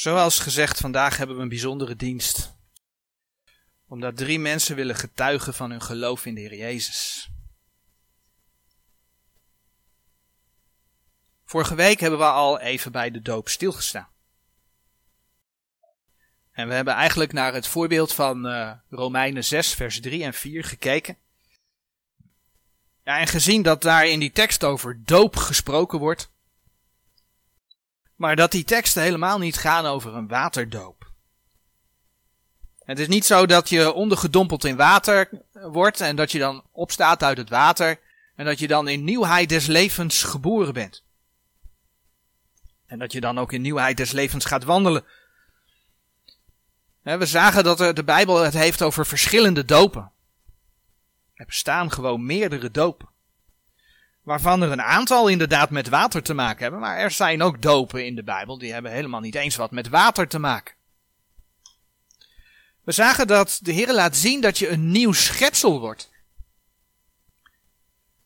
Zoals gezegd, vandaag hebben we een bijzondere dienst. Omdat drie mensen willen getuigen van hun geloof in de Heer Jezus. Vorige week hebben we al even bij de doop stilgestaan. En we hebben eigenlijk naar het voorbeeld van uh, Romeinen 6, vers 3 en 4 gekeken. Ja, en gezien dat daar in die tekst over doop gesproken wordt, maar dat die teksten helemaal niet gaan over een waterdoop. Het is niet zo dat je ondergedompeld in water wordt en dat je dan opstaat uit het water en dat je dan in nieuwheid des levens geboren bent. En dat je dan ook in nieuwheid des levens gaat wandelen. We zagen dat de Bijbel het heeft over verschillende dopen. Er bestaan gewoon meerdere dopen. Waarvan er een aantal inderdaad met water te maken hebben. Maar er zijn ook dopen in de Bijbel die hebben helemaal niet eens wat met water te maken. We zagen dat de Heer laat zien dat je een nieuw schepsel wordt.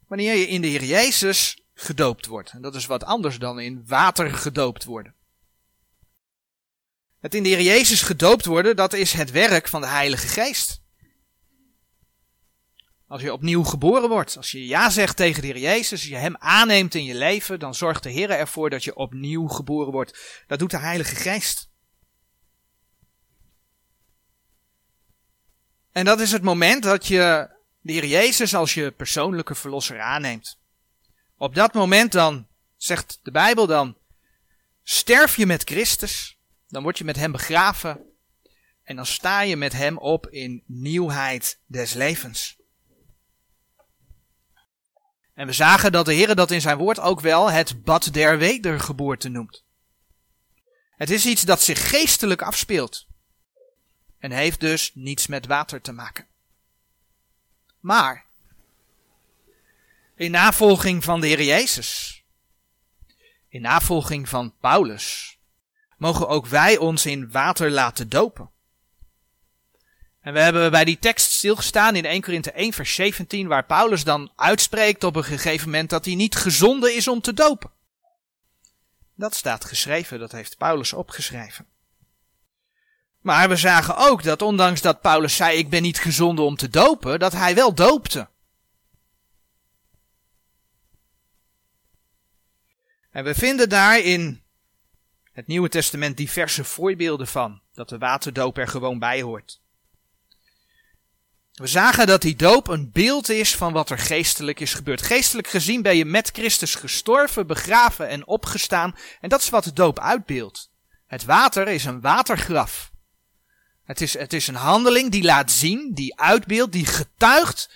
Wanneer je in de Heer Jezus gedoopt wordt. En dat is wat anders dan in water gedoopt worden. Het in de Heer Jezus gedoopt worden, dat is het werk van de Heilige Geest. Als je opnieuw geboren wordt, als je ja zegt tegen de Heer Jezus, als je Hem aanneemt in je leven, dan zorgt de Heer ervoor dat je opnieuw geboren wordt. Dat doet de Heilige Geest. En dat is het moment dat je de Heer Jezus als je persoonlijke verlosser aanneemt. Op dat moment dan, zegt de Bijbel dan, sterf je met Christus, dan word je met Hem begraven en dan sta je met Hem op in nieuwheid des levens. En we zagen dat de Heer dat in zijn woord ook wel het bad der wedergeboorte noemt. Het is iets dat zich geestelijk afspeelt. En heeft dus niets met water te maken. Maar, in navolging van de Heer Jezus, in navolging van Paulus, mogen ook wij ons in water laten dopen. En we hebben bij die tekst stilgestaan in 1 Korinthe 1 vers 17, waar Paulus dan uitspreekt op een gegeven moment dat hij niet gezonde is om te dopen. Dat staat geschreven, dat heeft Paulus opgeschreven. Maar we zagen ook dat ondanks dat Paulus zei ik ben niet gezonde om te dopen, dat hij wel doopte. En we vinden daar in het Nieuwe Testament diverse voorbeelden van, dat de waterdoop er gewoon bij hoort. We zagen dat die doop een beeld is van wat er geestelijk is gebeurd. Geestelijk gezien ben je met Christus gestorven, begraven en opgestaan. En dat is wat de doop uitbeeldt. Het water is een watergraf. Het is, het is een handeling die laat zien, die uitbeeldt, die getuigt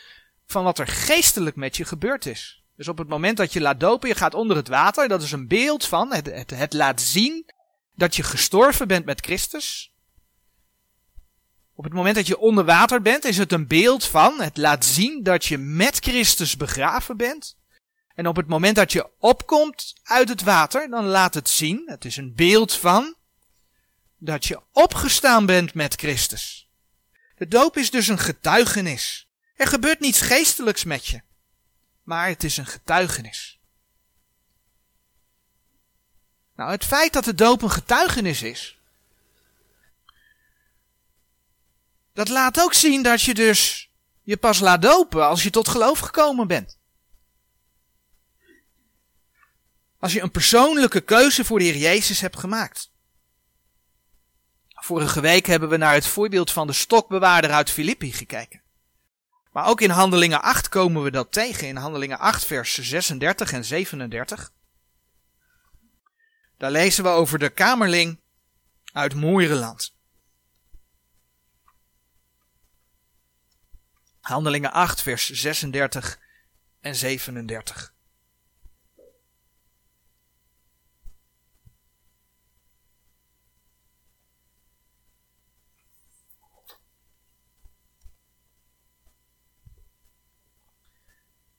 van wat er geestelijk met je gebeurd is. Dus op het moment dat je laat dopen, je gaat onder het water, dat is een beeld van, het, het, het laat zien dat je gestorven bent met Christus. Op het moment dat je onder water bent, is het een beeld van, het laat zien dat je met Christus begraven bent. En op het moment dat je opkomt uit het water, dan laat het zien, het is een beeld van, dat je opgestaan bent met Christus. De doop is dus een getuigenis. Er gebeurt niets geestelijks met je, maar het is een getuigenis. Nou, het feit dat de doop een getuigenis is, Dat laat ook zien dat je dus je pas laat dopen als je tot geloof gekomen bent. Als je een persoonlijke keuze voor de Heer Jezus hebt gemaakt. Vorige week hebben we naar het voorbeeld van de stokbewaarder uit Filippi gekeken. Maar ook in Handelingen 8 komen we dat tegen, in Handelingen 8 vers 36 en 37. Daar lezen we over de kamerling uit Moerenland. Handelingen 8, vers 36 en 37.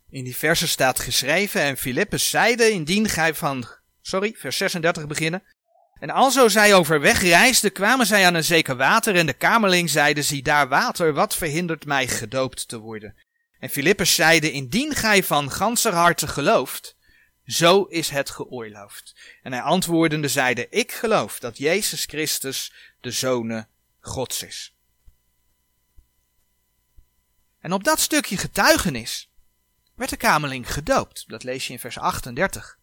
In die versen staat geschreven, en Filippus zeide, indien gij van, sorry, vers 36 beginnen, en alzo zij overweg reisden, kwamen zij aan een zeker water en de kamerling zeide, zie daar water, wat verhindert mij gedoopt te worden? En Filippus zeide, indien gij van ganser harte gelooft, Zo is het geoorloofd. En hij antwoordende zeide, ik geloof dat Jezus Christus de Zone Gods is. En op dat stukje getuigenis werd de kameling gedoopt. Dat lees je in vers 38.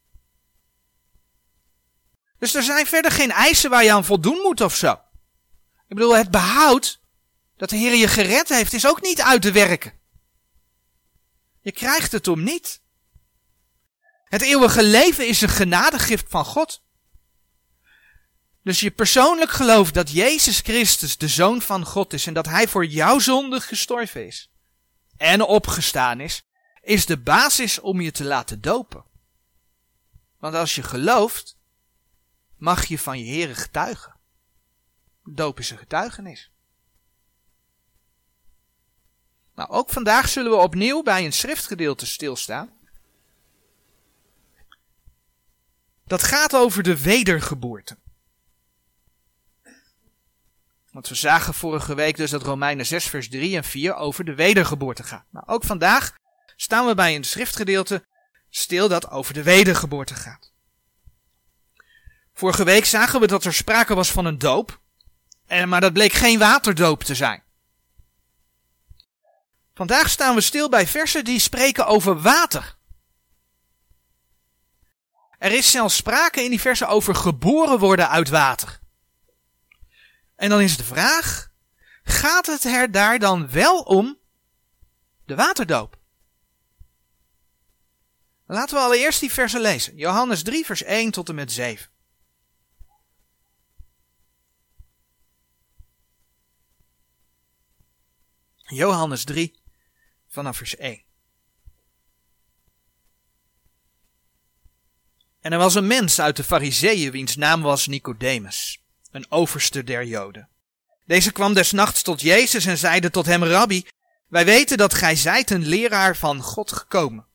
Dus er zijn verder geen eisen waar je aan voldoen moet of zo. Ik bedoel, het behoud dat de Heer je gered heeft, is ook niet uit te werken. Je krijgt het om niet. Het eeuwige leven is een genadegift van God. Dus je persoonlijk gelooft dat Jezus Christus de Zoon van God is en dat Hij voor jouw zonde gestorven is en opgestaan is, is de basis om je te laten dopen. Want als je gelooft, mag je van je Here getuigen. Doop is een getuigenis. Nou, ook vandaag zullen we opnieuw bij een schriftgedeelte stilstaan. Dat gaat over de wedergeboorte. Want we zagen vorige week dus dat Romeinen 6 vers 3 en 4 over de wedergeboorte gaat. Nou, ook vandaag staan we bij een schriftgedeelte stil dat over de wedergeboorte gaat. Vorige week zagen we dat er sprake was van een doop, maar dat bleek geen waterdoop te zijn. Vandaag staan we stil bij versen die spreken over water. Er is zelfs sprake in die versen over geboren worden uit water. En dan is de vraag, gaat het er daar dan wel om de waterdoop? Laten we allereerst die versen lezen. Johannes 3 vers 1 tot en met 7. Johannes 3 vanaf vers 1. En er was een mens uit de Fariseeën wiens naam was Nicodemus, een overste der Joden. Deze kwam des nachts tot Jezus en zeide tot hem, Rabbi, wij weten dat gij zijt een leraar van God gekomen,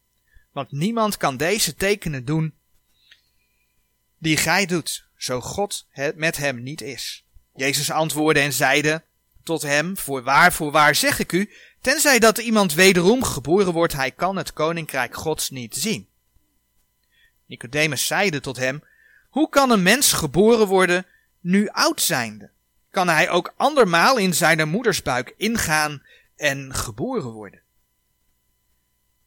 want niemand kan deze tekenen doen die gij doet, zo God het met hem niet is. Jezus antwoordde en zeide tot hem, voorwaar, voorwaar zeg ik u, Tenzij dat iemand wederom geboren wordt, hij kan het koninkrijk Gods niet zien. Nicodemus zeide tot hem, hoe kan een mens geboren worden nu oud zijnde? Kan hij ook andermaal in zijn moedersbuik ingaan en geboren worden?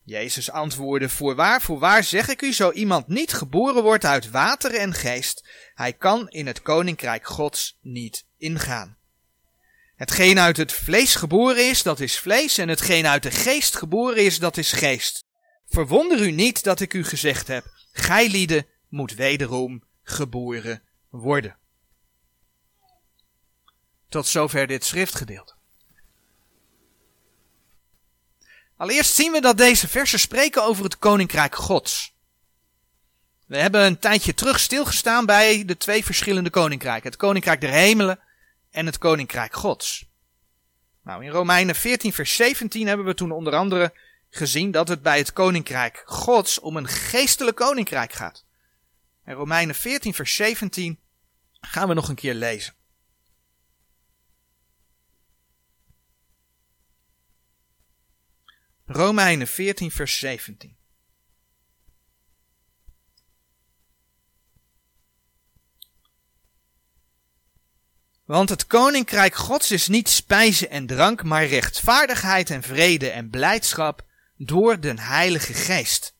Jezus antwoordde, voorwaar, voorwaar zeg ik u, zo iemand niet geboren wordt uit water en geest, hij kan in het koninkrijk Gods niet ingaan. Hetgeen uit het vlees geboren is, dat is vlees, en hetgeen uit de geest geboren is, dat is geest. Verwonder u niet dat ik u gezegd heb, gij lieden moet wederom geboren worden. Tot zover dit schriftgedeelte. Allereerst zien we dat deze versen spreken over het koninkrijk Gods. We hebben een tijdje terug stilgestaan bij de twee verschillende koninkrijken. Het koninkrijk der hemelen en het koninkrijk Gods. Nou, in Romeinen 14, vers 17 hebben we toen onder andere gezien dat het bij het koninkrijk Gods om een geestelijk koninkrijk gaat. En Romeinen 14, vers 17 gaan we nog een keer lezen. Romeinen 14, vers 17. Want het koninkrijk Gods is niet spijzen en drank, maar rechtvaardigheid en vrede en blijdschap door den Heilige Geest.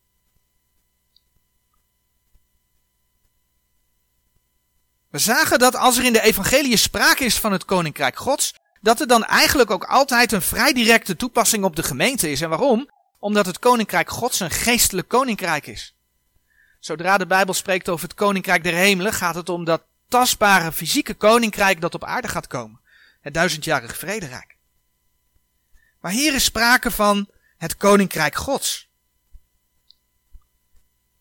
We zagen dat als er in de evangelie sprake is van het koninkrijk Gods, dat er dan eigenlijk ook altijd een vrij directe toepassing op de gemeente is. En waarom? Omdat het koninkrijk Gods een geestelijk koninkrijk is. Zodra de Bijbel spreekt over het koninkrijk der hemelen, gaat het om dat tastbare fysieke koninkrijk dat op aarde gaat komen. Het duizendjarige vrederijk. Maar hier is sprake van het koninkrijk gods.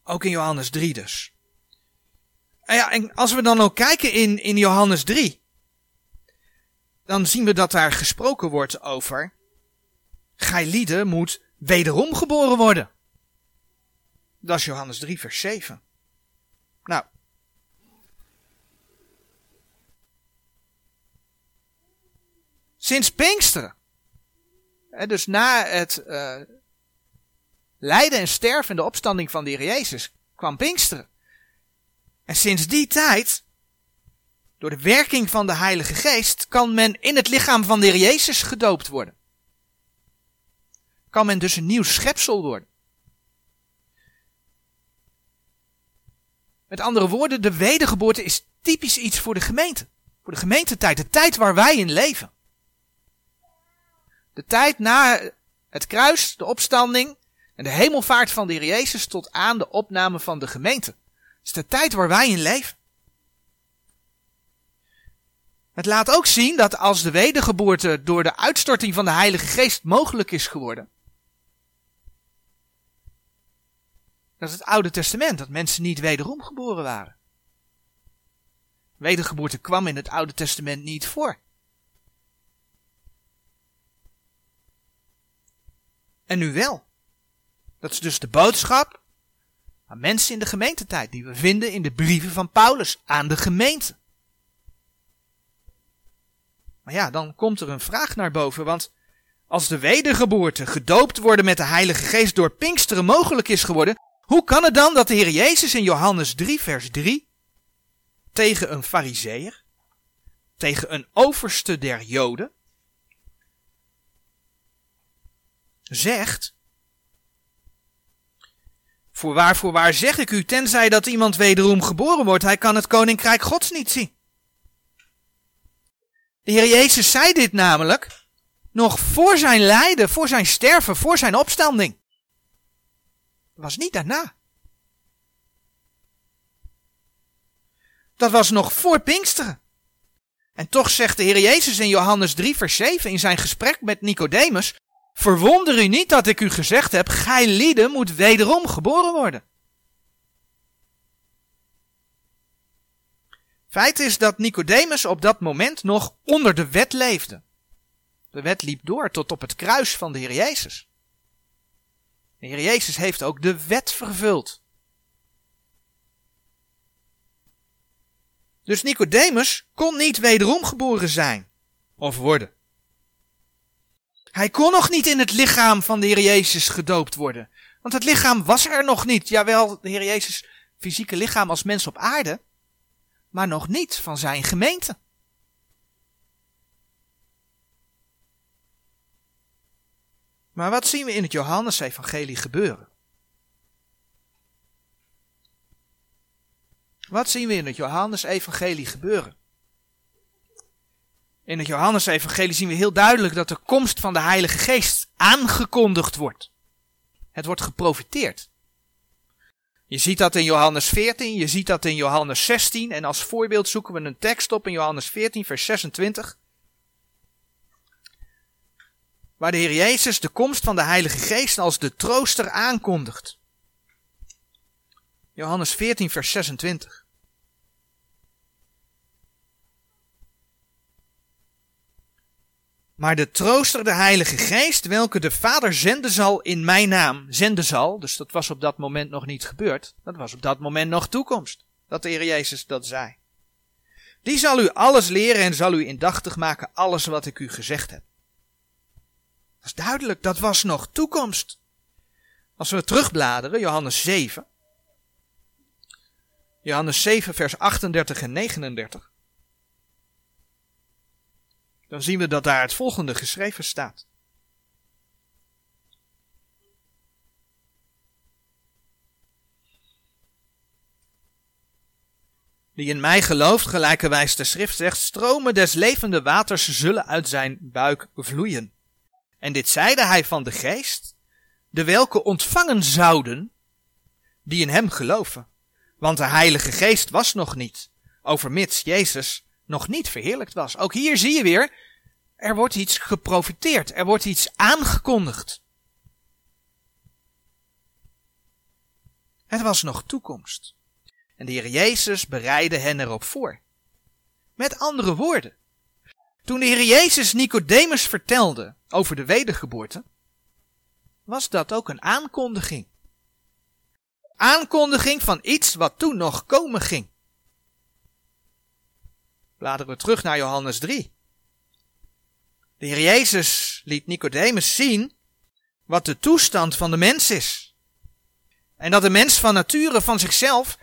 Ook in Johannes 3 dus. En ja, en als we dan ook kijken in, in Johannes 3, dan zien we dat daar gesproken wordt over, gij moet wederom geboren worden. Dat is Johannes 3 vers 7. Nou, Sinds Pinksteren. dus na het uh, lijden en sterven en de opstanding van de Heer Jezus kwam Pinksteren. En sinds die tijd, door de werking van de Heilige Geest, kan men in het lichaam van de Heer Jezus gedoopt worden. Kan men dus een nieuw schepsel worden. Met andere woorden, de wedergeboorte is typisch iets voor de gemeente. Voor de gemeentetijd, de tijd waar wij in leven. De tijd na het kruis, de opstanding en de hemelvaart van de Heer Jezus tot aan de opname van de gemeente. Het is de tijd waar wij in leven. Het laat ook zien dat als de wedergeboorte door de uitstorting van de Heilige Geest mogelijk is geworden, dat is het Oude Testament, dat mensen niet wederom geboren waren. Wedergeboorte kwam in het Oude Testament niet voor. En nu wel. Dat is dus de boodschap aan mensen in de gemeentetijd, die we vinden in de brieven van Paulus aan de gemeente. Maar ja, dan komt er een vraag naar boven, want als de wedergeboorte, gedoopt worden met de Heilige Geest door Pinksteren mogelijk is geworden, hoe kan het dan dat de Heer Jezus in Johannes 3, vers 3 tegen een fariseer, tegen een overste der Joden, zegt, Voorwaar, voorwaar zeg ik u, tenzij dat iemand wederom geboren wordt, hij kan het koninkrijk gods niet zien. De Heer Jezus zei dit namelijk nog voor zijn lijden, voor zijn sterven, voor zijn opstanding. Dat was niet daarna. Dat was nog voor Pinksteren. En toch zegt de Heer Jezus in Johannes 3, vers 7 in zijn gesprek met Nicodemus: Verwonder u niet dat ik u gezegd heb: Gij lieden moet wederom geboren worden. Feit is dat Nicodemus op dat moment nog onder de wet leefde. De wet liep door tot op het kruis van de Heer Jezus. De Heer Jezus heeft ook de wet vervuld. Dus Nicodemus kon niet wederom geboren zijn of worden. Hij kon nog niet in het lichaam van de Heer Jezus gedoopt worden. Want het lichaam was er nog niet. Jawel, de Heer Jezus fysieke lichaam als mens op aarde. Maar nog niet van zijn gemeente. Maar wat zien we in het Johannesevangelie gebeuren? Wat zien we in het Johannesevangelie gebeuren? In het Johannesevangelie zien we heel duidelijk dat de komst van de Heilige Geest aangekondigd wordt. Het wordt geprofiteerd. Je ziet dat in Johannes 14, je ziet dat in Johannes 16 en als voorbeeld zoeken we een tekst op in Johannes 14 vers 26. Waar de Heer Jezus de komst van de Heilige Geest als de trooster aankondigt. Johannes 14 vers 26. Maar de trooster, de Heilige Geest, welke de Vader zenden zal in mijn naam, zenden zal, dus dat was op dat moment nog niet gebeurd, dat was op dat moment nog toekomst, dat de Heer Jezus dat zei. Die zal u alles leren en zal u indachtig maken alles wat ik u gezegd heb. Dat is duidelijk, dat was nog toekomst. Als we terugbladeren, Johannes 7, Johannes 7 vers 38 en 39 dan zien we dat daar het volgende geschreven staat. Die in mij gelooft, gelijkerwijs de schrift zegt, stromen des levende waters zullen uit zijn buik vloeien. En dit zeide hij van de geest, de welke ontvangen zouden, die in hem geloven. Want de heilige geest was nog niet, overmits Jezus nog niet verheerlijkt was. Ook hier zie je weer, er wordt iets geprofiteerd, er wordt iets aangekondigd. Het was nog toekomst. En de Heer Jezus bereidde hen erop voor. Met andere woorden, toen de Heer Jezus Nicodemus vertelde over de wedergeboorte, was dat ook een aankondiging. Aankondiging van iets wat toen nog komen ging. Bladeren we terug naar Johannes 3. De Heer Jezus liet Nicodemus zien wat de toestand van de mens is. En dat de mens van nature van zichzelf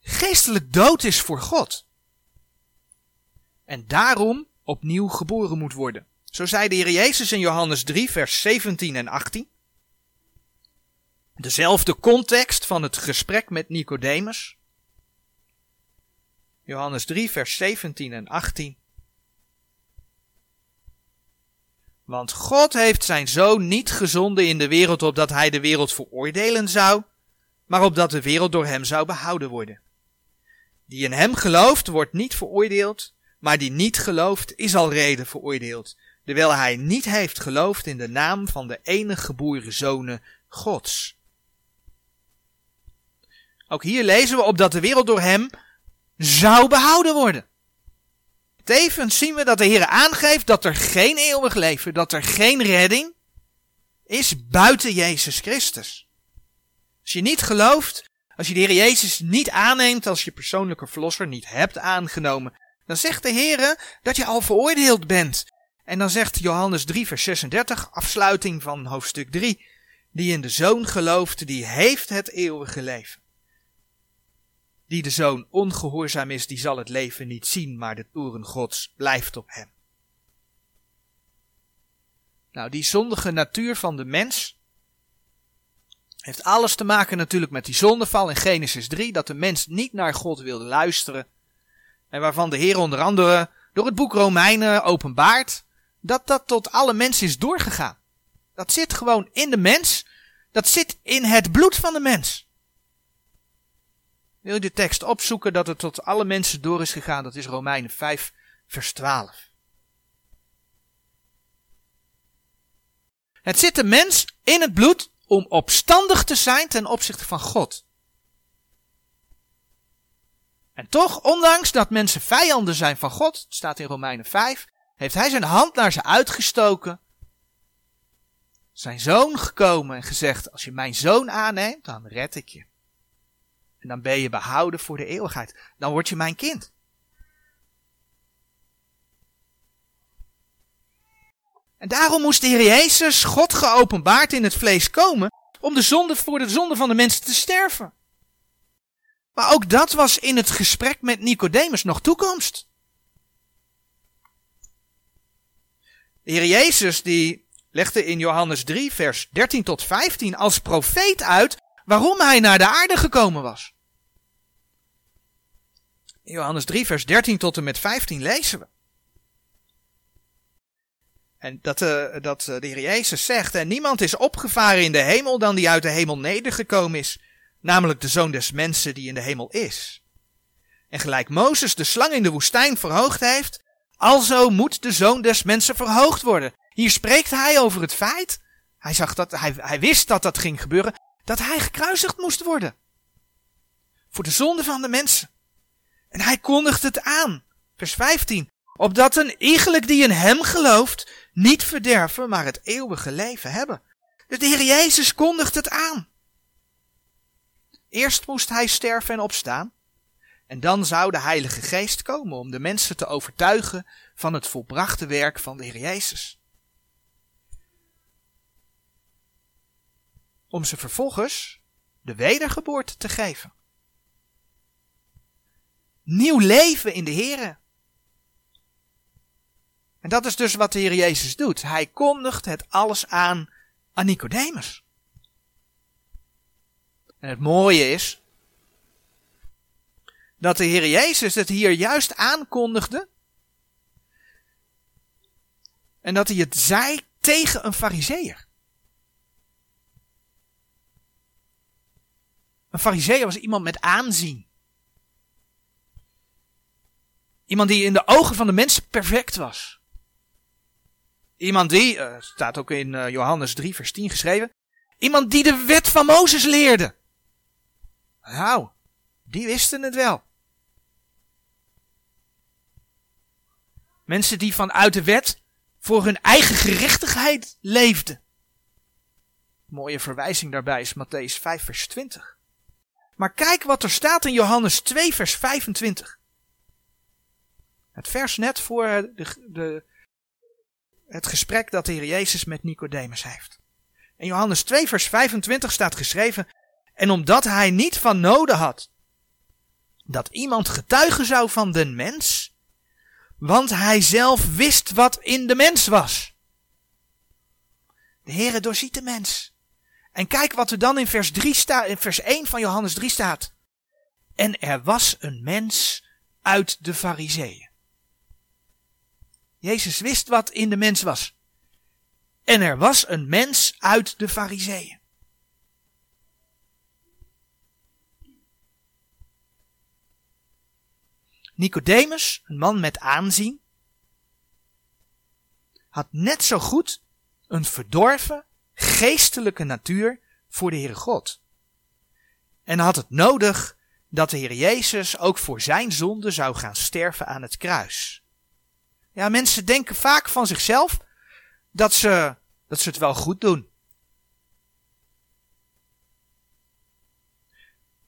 geestelijk dood is voor God. En daarom opnieuw geboren moet worden. Zo zei de Heer Jezus in Johannes 3, vers 17 en 18. Dezelfde context van het gesprek met Nicodemus. Johannes 3, vers 17 en 18. Want God heeft zijn zoon niet gezonden in de wereld opdat hij de wereld veroordelen zou, maar opdat de wereld door hem zou behouden worden. Die in hem gelooft, wordt niet veroordeeld, maar die niet gelooft, is al reden veroordeeld, terwijl hij niet heeft geloofd in de naam van de enige geboren zonen Gods. Ook hier lezen we op dat de wereld door hem zou behouden worden. Tevens zien we dat de Heer aangeeft dat er geen eeuwig leven, dat er geen redding is buiten Jezus Christus. Als je niet gelooft, als je de Heer Jezus niet aanneemt als je persoonlijke verlosser, niet hebt aangenomen, dan zegt de Heer dat je al veroordeeld bent. En dan zegt Johannes 3 vers 36, afsluiting van hoofdstuk 3, die in de Zoon gelooft, die heeft het eeuwige leven. Die de zoon ongehoorzaam is, die zal het leven niet zien, maar de toren gods blijft op hem. Nou, die zondige natuur van de mens heeft alles te maken natuurlijk met die zondeval in Genesis 3, dat de mens niet naar God wilde luisteren. En waarvan de Heer onder andere door het boek Romeinen openbaart dat dat tot alle mensen is doorgegaan. Dat zit gewoon in de mens, dat zit in het bloed van de mens. Wil je de tekst opzoeken dat het tot alle mensen door is gegaan? Dat is Romeinen 5, vers 12. Het zit de mens in het bloed om opstandig te zijn ten opzichte van God. En toch, ondanks dat mensen vijanden zijn van God, staat in Romeinen 5, heeft hij zijn hand naar ze uitgestoken, zijn zoon gekomen en gezegd, als je mijn zoon aanneemt, dan red ik je. En dan ben je behouden voor de eeuwigheid. Dan word je mijn kind. En daarom moest de Heer Jezus, God geopenbaard in het vlees, komen om de zonde voor de zonde van de mensen te sterven. Maar ook dat was in het gesprek met Nicodemus nog toekomst. De Heer Jezus die legde in Johannes 3 vers 13 tot 15 als profeet uit waarom hij naar de aarde gekomen was. Johannes 3, vers 13 tot en met 15 lezen we. En dat, uh, dat uh, de Heer Jezus zegt, en niemand is opgevaren in de hemel dan die uit de hemel nedergekomen is, namelijk de Zoon des Mensen die in de hemel is. En gelijk Mozes de slang in de woestijn verhoogd heeft, alzo moet de Zoon des Mensen verhoogd worden. Hier spreekt hij over het feit, hij, zag dat, hij, hij wist dat dat ging gebeuren, dat hij gekruisigd moest worden. Voor de zonde van de mensen. En hij kondigt het aan. Vers 15. Opdat een iegelijk die in hem gelooft niet verderven, maar het eeuwige leven hebben. Dus de Heer Jezus kondigt het aan. Eerst moest hij sterven en opstaan. En dan zou de Heilige Geest komen om de mensen te overtuigen van het volbrachte werk van de Heer Jezus. Om ze vervolgens de wedergeboorte te geven. Nieuw leven in de Heer. En dat is dus wat de Heer Jezus doet. Hij kondigt het alles aan aan Nicodemus. En het mooie is dat de Heer Jezus het hier juist aankondigde. En dat hij het zei tegen een fariseer. Een fariseer was iemand met aanzien. Iemand die in de ogen van de mensen perfect was. Iemand die, uh, staat ook in uh, Johannes 3 vers 10 geschreven, iemand die de wet van Mozes leerde. Nou, die wisten het wel. Mensen die vanuit de wet voor hun eigen gerechtigheid leefden. Mooie verwijzing daarbij is Matthäus 5 vers 20. Maar kijk wat er staat in Johannes 2 vers 25. Het vers net voor de, de, het gesprek dat de Heer Jezus met Nicodemus heeft. In Johannes 2 vers 25 staat geschreven, En omdat hij niet van noden had dat iemand getuigen zou van den mens, want hij zelf wist wat in de mens was. De Heere doorziet de mens. En kijk wat er dan in vers, 3 staat, in vers 1 van Johannes 3 staat. En er was een mens uit de Fariseeën. Jezus wist wat in de mens was. En er was een mens uit de Fariseeën. Nicodemus, een man met aanzien, had net zo goed een verdorven, geestelijke natuur voor de Heere God. En had het nodig dat de Heer Jezus ook voor zijn zonde zou gaan sterven aan het kruis. Ja, mensen denken vaak van zichzelf dat ze, dat ze het wel goed doen.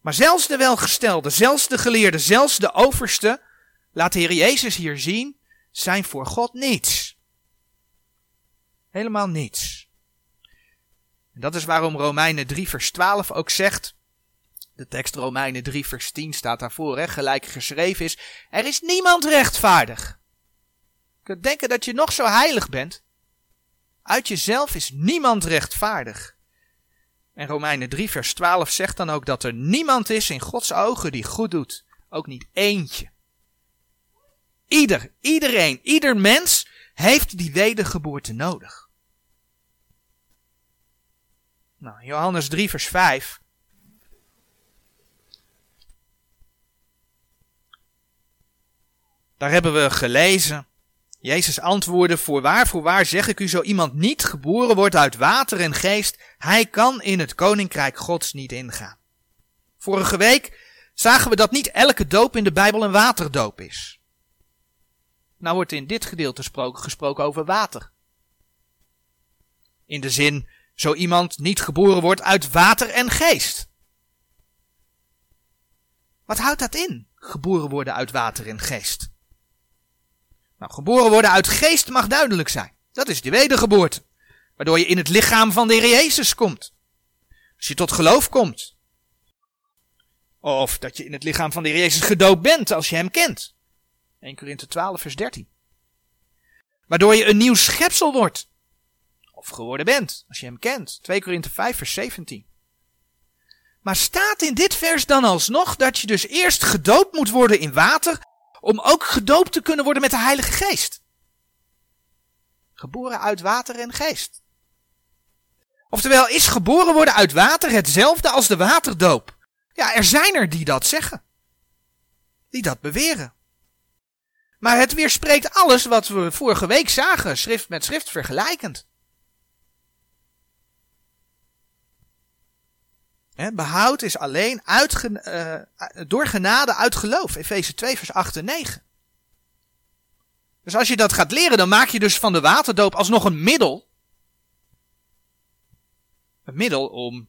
Maar zelfs de welgestelde, zelfs de geleerde, zelfs de overste, laat de Heer Jezus hier zien, zijn voor God niets. Helemaal niets. En dat is waarom Romeinen 3 vers 12 ook zegt, de tekst Romeinen 3 vers 10 staat daarvoor, gelijk geschreven is, er is niemand rechtvaardig. Je kunt denken dat je nog zo heilig bent. Uit jezelf is niemand rechtvaardig. En Romeinen 3 vers 12 zegt dan ook dat er niemand is in Gods ogen die goed doet. Ook niet eentje. Ieder, iedereen, ieder mens heeft die wedergeboorte nodig. Nou, Johannes 3 vers 5. Daar hebben we gelezen. Jezus antwoordde, voorwaar, voorwaar zeg ik u, zo iemand niet geboren wordt uit water en geest, hij kan in het koninkrijk gods niet ingaan. Vorige week zagen we dat niet elke doop in de Bijbel een waterdoop is. Nou wordt in dit gedeelte gesproken over water. In de zin, zo iemand niet geboren wordt uit water en geest. Wat houdt dat in, geboren worden uit water en geest? Nou, geboren worden uit geest mag duidelijk zijn. Dat is de wedergeboorte. Waardoor je in het lichaam van de Heer Jezus komt. Als je tot geloof komt. Of dat je in het lichaam van de Heer Jezus gedoopt bent als je hem kent. 1 Korinthe 12 vers 13. Waardoor je een nieuw schepsel wordt. Of geworden bent, als je hem kent. 2 Korinthe 5 vers 17. Maar staat in dit vers dan alsnog dat je dus eerst gedoopt moet worden in water om ook gedoopt te kunnen worden met de Heilige Geest. Geboren uit water en geest. Oftewel, is geboren worden uit water hetzelfde als de waterdoop? Ja, er zijn er die dat zeggen. Die dat beweren. Maar het weerspreekt alles wat we vorige week zagen, schrift met schrift vergelijkend. Behoud is alleen uh, door genade uit geloof. Efeze 2 vers 8 en 9. Dus als je dat gaat leren, dan maak je dus van de waterdoop alsnog een middel. Een middel om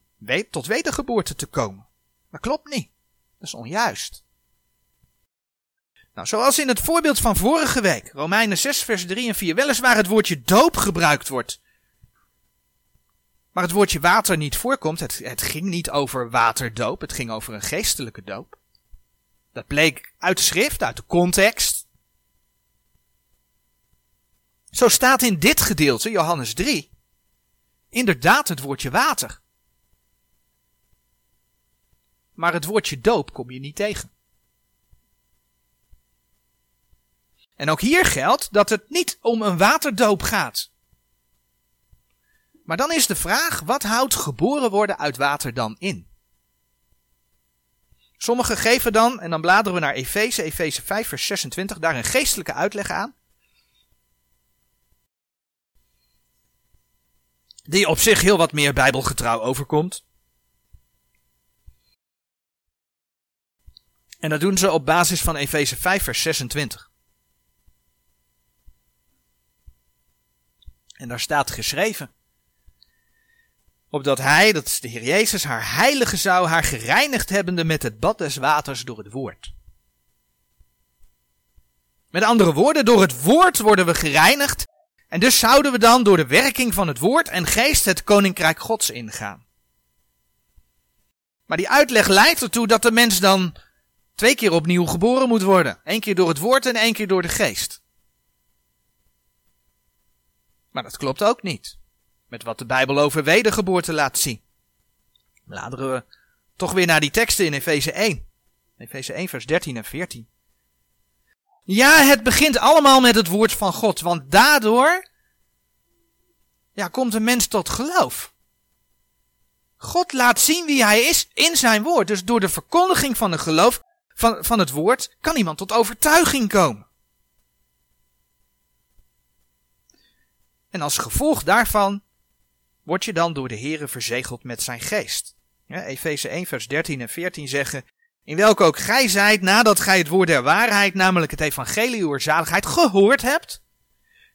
tot wedergeboorte te komen. Dat klopt niet. Dat is onjuist. Nou, zoals in het voorbeeld van vorige week, Romeinen 6 vers 3 en 4, weliswaar het woordje doop gebruikt wordt maar het woordje water niet voorkomt. Het, het ging niet over waterdoop, het ging over een geestelijke doop. Dat bleek uit de schrift, uit de context. Zo staat in dit gedeelte, Johannes 3, inderdaad het woordje water. Maar het woordje doop kom je niet tegen. En ook hier geldt dat het niet om een waterdoop gaat. Maar dan is de vraag, wat houdt geboren worden uit water dan in? Sommigen geven dan, en dan bladeren we naar Efeze, Efeze 5 vers 26, daar een geestelijke uitleg aan. Die op zich heel wat meer bijbelgetrouw overkomt. En dat doen ze op basis van Efeze 5 vers 26. En daar staat geschreven opdat hij, dat is de Heer Jezus, haar heilige zou, haar gereinigd hebbende met het bad des waters door het woord. Met andere woorden, door het woord worden we gereinigd en dus zouden we dan door de werking van het woord en geest het koninkrijk gods ingaan. Maar die uitleg leidt ertoe dat de mens dan twee keer opnieuw geboren moet worden. Eén keer door het woord en één keer door de geest. Maar dat klopt ook niet. Met wat de Bijbel over wedergeboorte laat zien. Bladeren we toch weer naar die teksten in Efeze 1. Efeze 1 vers 13 en 14. Ja, het begint allemaal met het woord van God, want daardoor ja, komt een mens tot geloof. God laat zien wie hij is in zijn woord. Dus door de verkondiging van het geloof van, van het woord kan iemand tot overtuiging komen. En als gevolg daarvan word je dan door de Here verzegeld met zijn geest. Ja, Efeze 1 vers 13 en 14 zeggen, in welke ook gij zijt nadat gij het woord der waarheid, namelijk het evangelie uw zaligheid, gehoord hebt.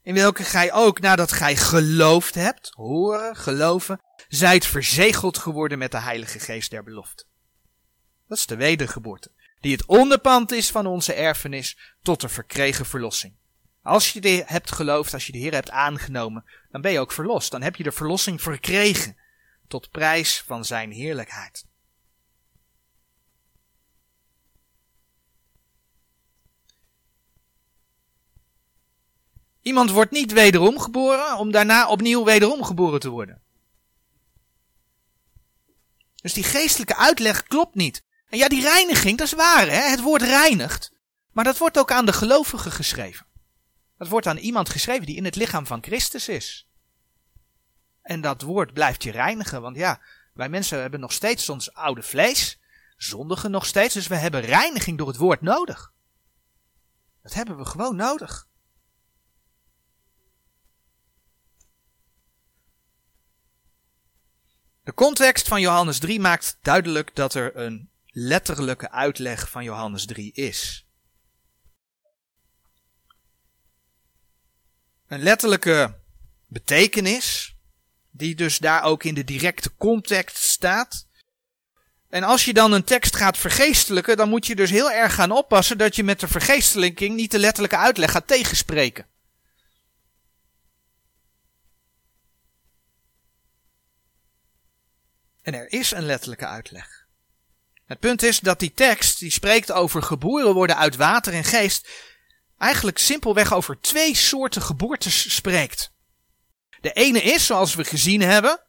In welke gij ook nadat gij geloofd hebt, horen, geloven, zijt verzegeld geworden met de heilige geest der belofte. Dat is de wedergeboorte, die het onderpand is van onze erfenis tot de verkregen verlossing. Als je de hebt geloofd, als je de Heer hebt aangenomen, dan ben je ook verlost. Dan heb je de verlossing verkregen tot prijs van zijn heerlijkheid. Iemand wordt niet wederom geboren om daarna opnieuw wederom geboren te worden. Dus die geestelijke uitleg klopt niet. En ja, die reiniging, dat is waar, hè? het woord reinigt. Maar dat wordt ook aan de gelovigen geschreven. Dat wordt aan iemand geschreven die in het lichaam van Christus is. En dat woord blijft je reinigen, want ja, wij mensen hebben nog steeds ons oude vlees, zondigen nog steeds, dus we hebben reiniging door het woord nodig. Dat hebben we gewoon nodig. De context van Johannes 3 maakt duidelijk dat er een letterlijke uitleg van Johannes 3 is. Een letterlijke betekenis, die dus daar ook in de directe context staat. En als je dan een tekst gaat vergeestelijken, dan moet je dus heel erg gaan oppassen dat je met de vergeestelijking niet de letterlijke uitleg gaat tegenspreken. En er is een letterlijke uitleg. Het punt is dat die tekst, die spreekt over geboren worden uit water en geest, eigenlijk simpelweg over twee soorten geboortes spreekt. De ene is, zoals we gezien hebben,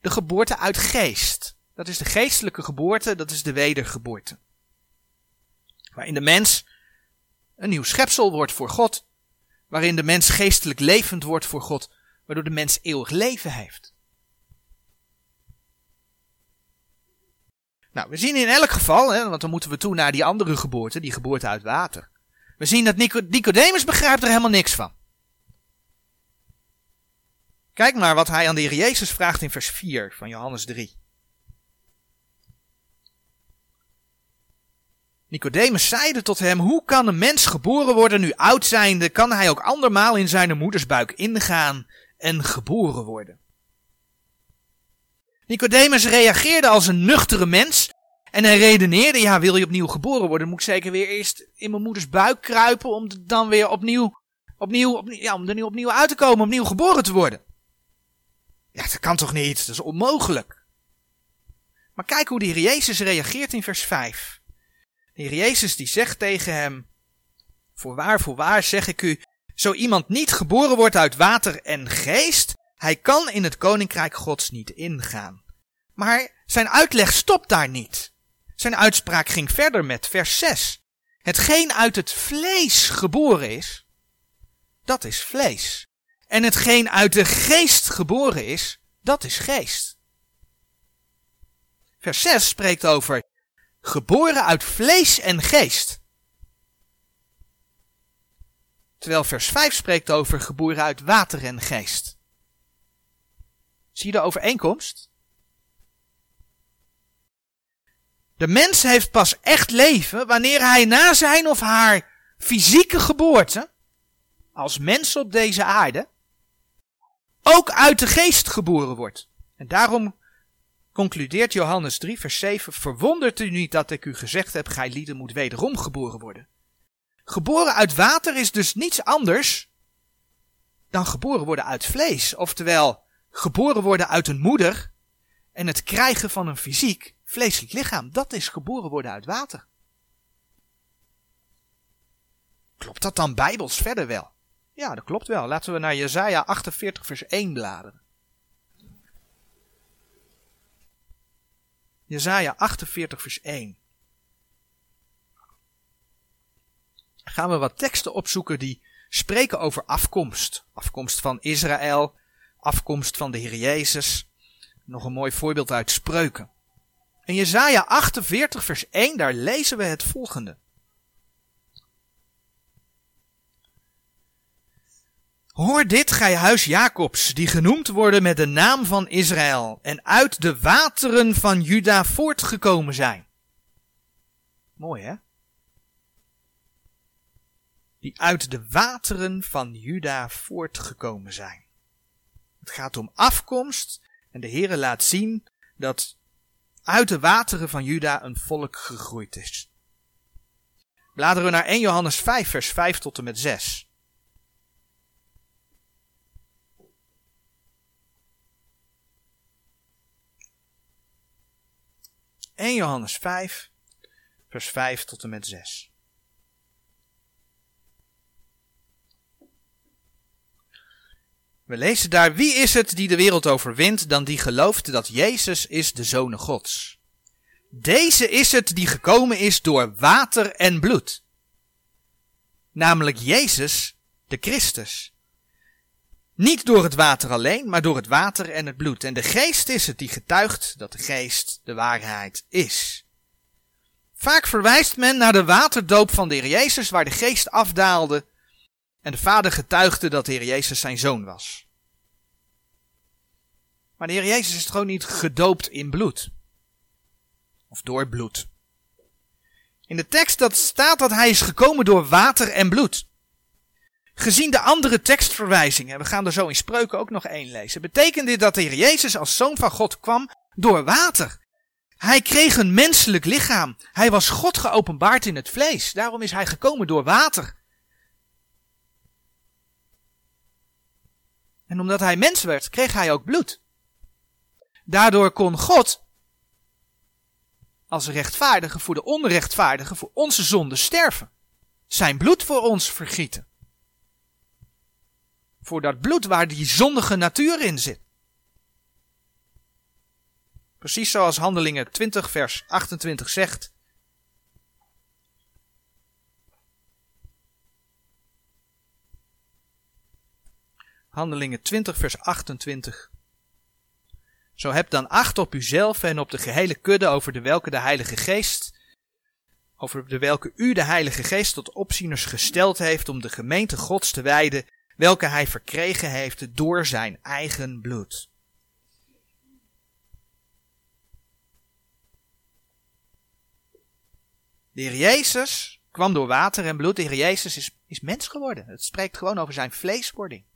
de geboorte uit geest. Dat is de geestelijke geboorte, dat is de wedergeboorte. Waarin de mens een nieuw schepsel wordt voor God. Waarin de mens geestelijk levend wordt voor God. Waardoor de mens eeuwig leven heeft. Nou, we zien in elk geval, hè, want dan moeten we toe naar die andere geboorte, die geboorte uit water. We zien dat Nicodemus begrijpt er helemaal niks van. Kijk maar wat hij aan de Heer Jezus vraagt in vers 4 van Johannes 3. Nicodemus zeide tot hem, hoe kan een mens geboren worden nu oud zijnde, kan hij ook andermaal in zijn moeders buik ingaan en geboren worden? Nicodemus reageerde als een nuchtere mens en hij redeneerde, ja, wil je opnieuw geboren worden, moet ik zeker weer eerst in mijn moeders buik kruipen om dan weer opnieuw, opnieuw, opnieuw ja, om er nu opnieuw uit te komen, opnieuw geboren te worden. Ja, dat kan toch niet? Dat is onmogelijk. Maar kijk hoe de Heer Jezus reageert in vers 5. De Heer Jezus die zegt tegen hem, voorwaar, voorwaar zeg ik u, zo iemand niet geboren wordt uit water en geest, hij kan in het koninkrijk gods niet ingaan. Maar zijn uitleg stopt daar niet. Zijn uitspraak ging verder met vers 6. Hetgeen uit het vlees geboren is, dat is vlees. En hetgeen uit de geest geboren is, dat is geest. Vers 6 spreekt over geboren uit vlees en geest. Terwijl vers 5 spreekt over geboren uit water en geest. Zie je de overeenkomst? De mens heeft pas echt leven wanneer hij na zijn of haar fysieke geboorte, als mens op deze aarde, ook uit de geest geboren wordt. En daarom concludeert Johannes 3, vers 7, verwondert u niet dat ik u gezegd heb, gij lieden moet wederom geboren worden. Geboren uit water is dus niets anders dan geboren worden uit vlees, oftewel geboren worden uit een moeder en het krijgen van een fysiek vleeselijk lichaam. Dat is geboren worden uit water. Klopt dat dan bijbels verder wel? Ja, dat klopt wel. Laten we naar Jesaja 48 vers 1 bladeren. Jesaja 48 vers 1. Gaan we wat teksten opzoeken die spreken over afkomst. Afkomst van Israël, afkomst van de Heer Jezus. Nog een mooi voorbeeld uit Spreuken. In Jesaja 48 vers 1 daar lezen we het volgende. Hoor dit, gij huis Jacobs, die genoemd worden met de naam van Israël en uit de wateren van Juda voortgekomen zijn. Mooi hè? Die uit de wateren van Juda voortgekomen zijn. Het gaat om afkomst en de Heere laat zien dat uit de wateren van Juda een volk gegroeid is. Bladeren we naar 1 Johannes 5 vers 5 tot en met 6. 1 Johannes 5, vers 5 tot en met 6. We lezen daar, wie is het die de wereld overwint dan die gelooft dat Jezus is de Zoon Gods? Deze is het die gekomen is door water en bloed. Namelijk Jezus, de Christus. Niet door het water alleen, maar door het water en het bloed. En de geest is het die getuigt dat de geest de waarheid is. Vaak verwijst men naar de waterdoop van de Heer Jezus, waar de geest afdaalde en de vader getuigde dat de Heer Jezus zijn zoon was. Maar de Heer Jezus is gewoon niet gedoopt in bloed. Of door bloed. In de tekst dat staat dat hij is gekomen door water en bloed. Gezien de andere tekstverwijzingen, we gaan er zo in spreuken ook nog één lezen, betekent dit dat de Heer Jezus als zoon van God kwam door water. Hij kreeg een menselijk lichaam. Hij was God geopenbaard in het vlees. Daarom is hij gekomen door water. En omdat hij mens werd, kreeg hij ook bloed. Daardoor kon God als rechtvaardige voor de onrechtvaardige, voor onze zonde sterven. Zijn bloed voor ons vergieten voor dat bloed waar die zondige natuur in zit. Precies zoals Handelingen 20 vers 28 zegt. Handelingen 20 vers 28. Zo heb dan acht op uzelf en op de gehele kudde over de welke de Heilige Geest, over de welke u de Heilige Geest tot opzieners gesteld heeft om de gemeente Gods te wijden welke hij verkregen heeft door zijn eigen bloed. De Heer Jezus kwam door water en bloed. De Heer Jezus is, is mens geworden. Het spreekt gewoon over zijn vleeswording.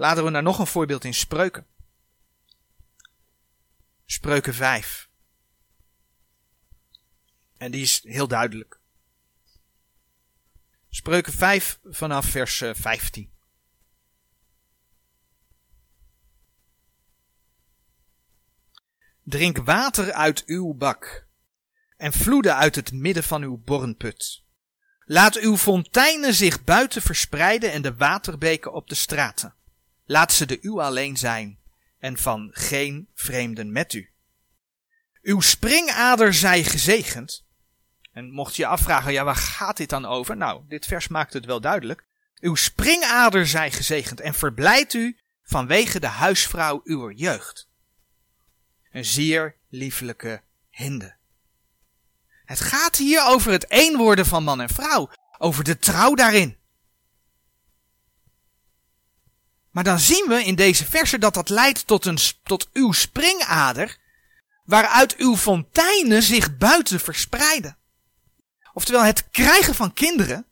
Laten we naar nog een voorbeeld in Spreuken. Spreuken 5. En die is heel duidelijk. Spreuken 5 vanaf vers 15. Eh, Drink water uit uw bak en vloeden uit het midden van uw bornput. Laat uw fonteinen zich buiten verspreiden en de waterbeken op de straten. Laat ze de uw alleen zijn en van geen vreemden met u. Uw springader zij gezegend en mocht je afvragen, ja, waar gaat dit dan over? Nou, dit vers maakt het wel duidelijk. Uw springader zij gezegend en verblijdt u vanwege de huisvrouw uw jeugd. Een zeer lieflijke hinde. Het gaat hier over het eenworden van man en vrouw, over de trouw daarin. Maar dan zien we in deze versen dat dat leidt tot, een, tot uw springader, waaruit uw fonteinen zich buiten verspreiden. Oftewel, het krijgen van kinderen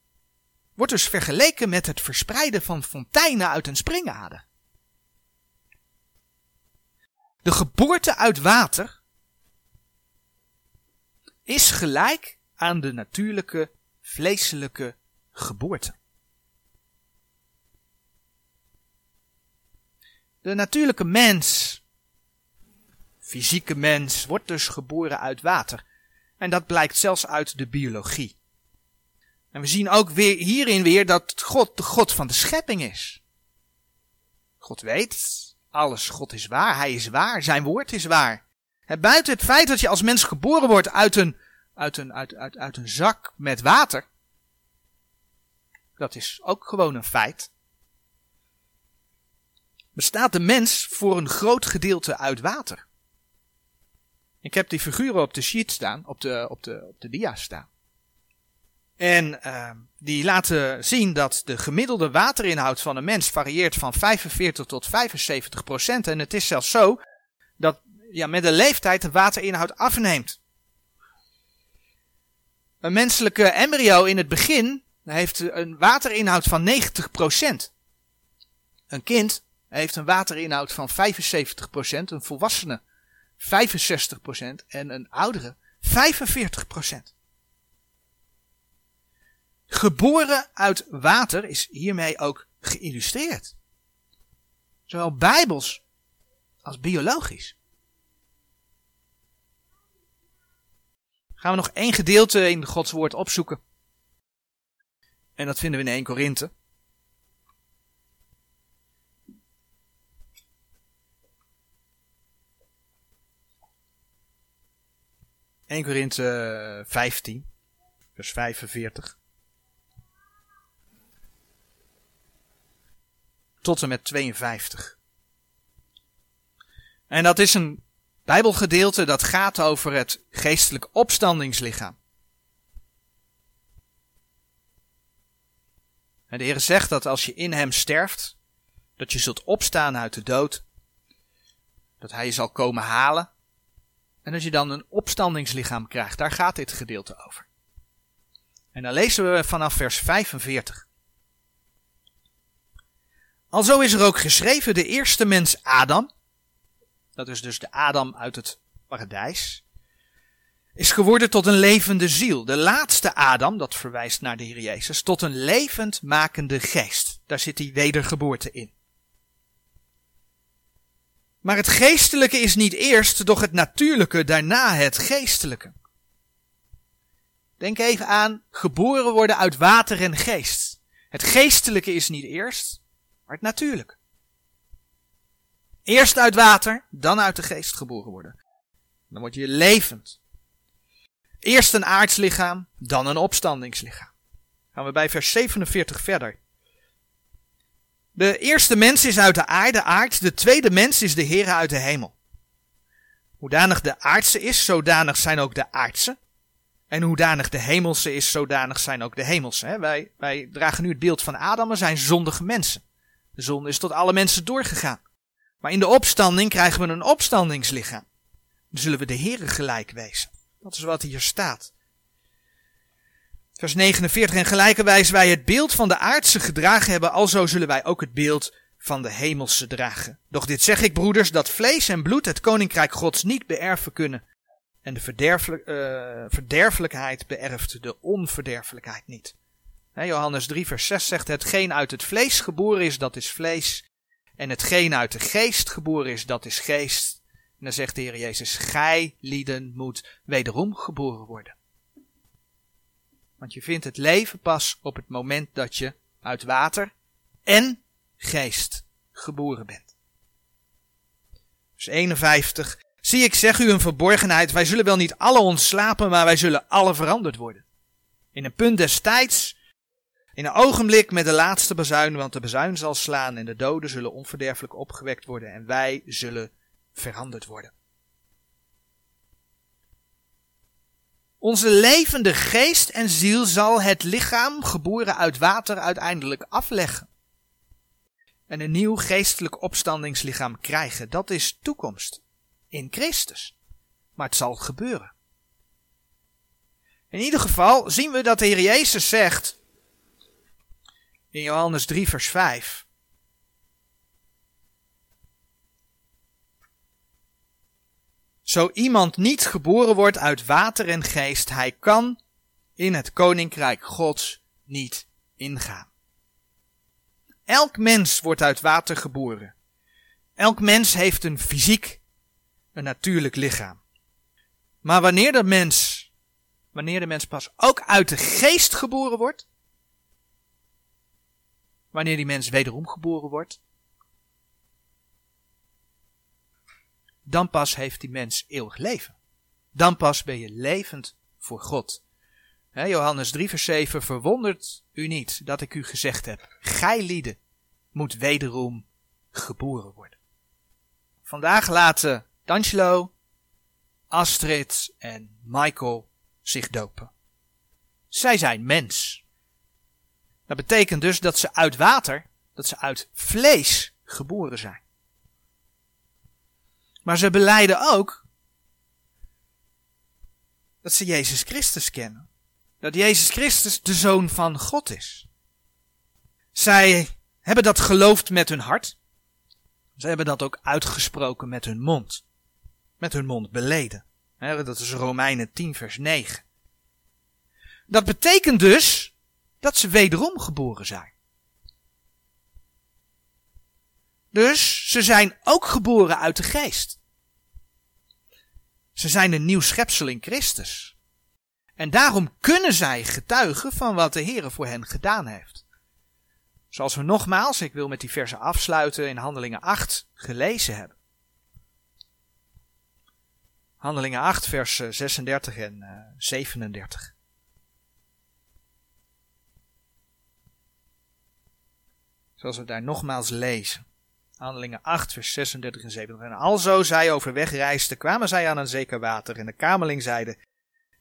wordt dus vergeleken met het verspreiden van fonteinen uit een springader. De geboorte uit water is gelijk aan de natuurlijke vleeselijke geboorte. De natuurlijke mens fysieke mens wordt dus geboren uit water. En dat blijkt zelfs uit de biologie. En we zien ook weer hierin weer dat God de God van de schepping is. God weet alles. God is waar. Hij is waar. Zijn woord is waar. En buiten het feit dat je als mens geboren wordt uit een, uit een, uit, uit een zak met water. Dat is ook gewoon een feit. Bestaat de mens voor een groot gedeelte uit water. Ik heb die figuren op de sheet staan, op de, op de, op de dia staan. En uh, die laten zien dat de gemiddelde waterinhoud van een mens varieert van 45 tot 75 procent. En het is zelfs zo dat ja, met de leeftijd de waterinhoud afneemt. Een menselijke embryo in het begin heeft een waterinhoud van 90 procent. Een kind heeft een waterinhoud van 75 procent, een volwassene 65 procent en een oudere 45 procent. Geboren uit water is hiermee ook geïllustreerd. Zowel bijbels als biologisch. Gaan we nog één gedeelte in Gods woord opzoeken. En dat vinden we in 1 Korinthe. ...1 Korinthe 15, vers 45. tot en met 52. En dat is een Bijbelgedeelte dat gaat over het geestelijk opstandingslichaam. En de Heer zegt dat als je in Hem sterft, dat je zult opstaan uit de dood, dat Hij je zal komen halen en dat je dan een opstandingslichaam krijgt. Daar gaat dit gedeelte over. En dan lezen we vanaf vers 45. Alzo is er ook geschreven de eerste mens Adam, dat is dus de Adam uit het paradijs, is geworden tot een levende ziel. De laatste Adam, dat verwijst naar de Heer Jezus, tot een levend makende geest. Daar zit die wedergeboorte in. Maar het geestelijke is niet eerst, doch het natuurlijke, daarna het geestelijke. Denk even aan geboren worden uit water en geest. Het geestelijke is niet eerst, maar het natuurlijk. Eerst uit water, dan uit de geest geboren worden. Dan word je levend. Eerst een aardslichaam, dan een opstandingslichaam. Gaan we bij vers 47 verder. De eerste mens is uit de aarde aard, de tweede mens is de Heer uit de hemel. Hoedanig de aardse is, zodanig zijn ook de aardse. En hoedanig de hemelse is, zodanig zijn ook de hemelse. Wij, wij dragen nu het beeld van Adam, we zijn zondige mensen. De zonde is tot alle mensen doorgegaan. Maar in de opstanding krijgen we een opstandingslichaam. Dan zullen we de Heere gelijk wezen. Dat is wat hier staat. Vers 49. En gelijkerwijs wij het beeld van de aardse gedragen hebben, alzo zullen wij ook het beeld van de hemelse dragen. Doch dit zeg ik, broeders, dat vlees en bloed het koninkrijk Gods niet beërven kunnen. En de verderfelijk, uh, verderfelijkheid beërft de onverderfelijkheid niet. Johannes 3, vers 6 zegt: Hetgeen uit het vlees geboren is, dat is vlees. En hetgeen uit de geest geboren is, dat is geest. En dan zegt de Heer Jezus: Gij lieden moet wederom geboren worden. Want je vindt het leven pas op het moment dat je uit water en geest geboren bent. Vers 51. Zie ik zeg u een verborgenheid, wij zullen wel niet alle ontslapen, maar wij zullen alle veranderd worden. In een punt des tijds in een ogenblik met de laatste bazuin, want de bazuin zal slaan en de doden zullen onverderfelijk opgewekt worden en wij zullen veranderd worden. Onze levende geest en ziel zal het lichaam, geboren uit water, uiteindelijk afleggen. En een nieuw geestelijk opstandingslichaam krijgen. Dat is toekomst. In Christus. Maar het zal gebeuren. In ieder geval zien we dat de Heer Jezus zegt in Johannes 3, vers 5. Zo iemand niet geboren wordt uit water en geest, hij kan in het koninkrijk Gods niet ingaan. Elk mens wordt uit water geboren. Elk mens heeft een fysiek, een natuurlijk lichaam. Maar wanneer de mens, wanneer de mens pas ook uit de geest geboren wordt, wanneer die mens wederom geboren wordt, dan pas heeft die mens eeuwig leven. Dan pas ben je levend voor God. Johannes 3 vers 7, verwondert u niet dat ik u gezegd heb, gij lieden moet wederom geboren worden. Vandaag laten D'Angelo, Astrid en Michael zich dopen. Zij zijn mens. Dat betekent dus dat ze uit water, dat ze uit vlees geboren zijn. Maar ze beleiden ook dat ze Jezus Christus kennen. Dat Jezus Christus de Zoon van God is. Zij hebben dat geloofd met hun hart. Ze hebben dat ook uitgesproken met hun mond. Met hun mond beleden. Dat is Romeinen 10 vers 9. Dat betekent dus dat ze wederom geboren zijn. Dus ze zijn ook geboren uit de geest. Ze zijn een nieuw schepsel in Christus. En daarom kunnen zij getuigen van wat de Heer voor hen gedaan heeft. Zoals we nogmaals, ik wil met die versen afsluiten, in Handelingen 8 gelezen hebben. Handelingen 8, vers 36 en 37. Zoals we daar nogmaals lezen. Handelingen 8, vers 36 en 37. En alzo zij overweg reisden, kwamen zij aan een zeker water. En de kamerling zeide,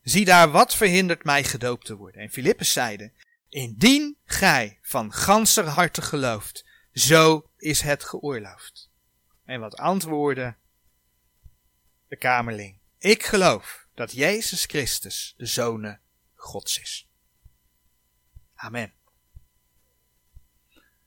zie daar, wat verhindert mij gedoopt te worden? En Filippus zeide, indien gij van ganser harte gelooft, zo is het geoorloofd. En wat antwoordde de kamerling? Ik geloof dat Jezus Christus de Zoon Gods is. Amen.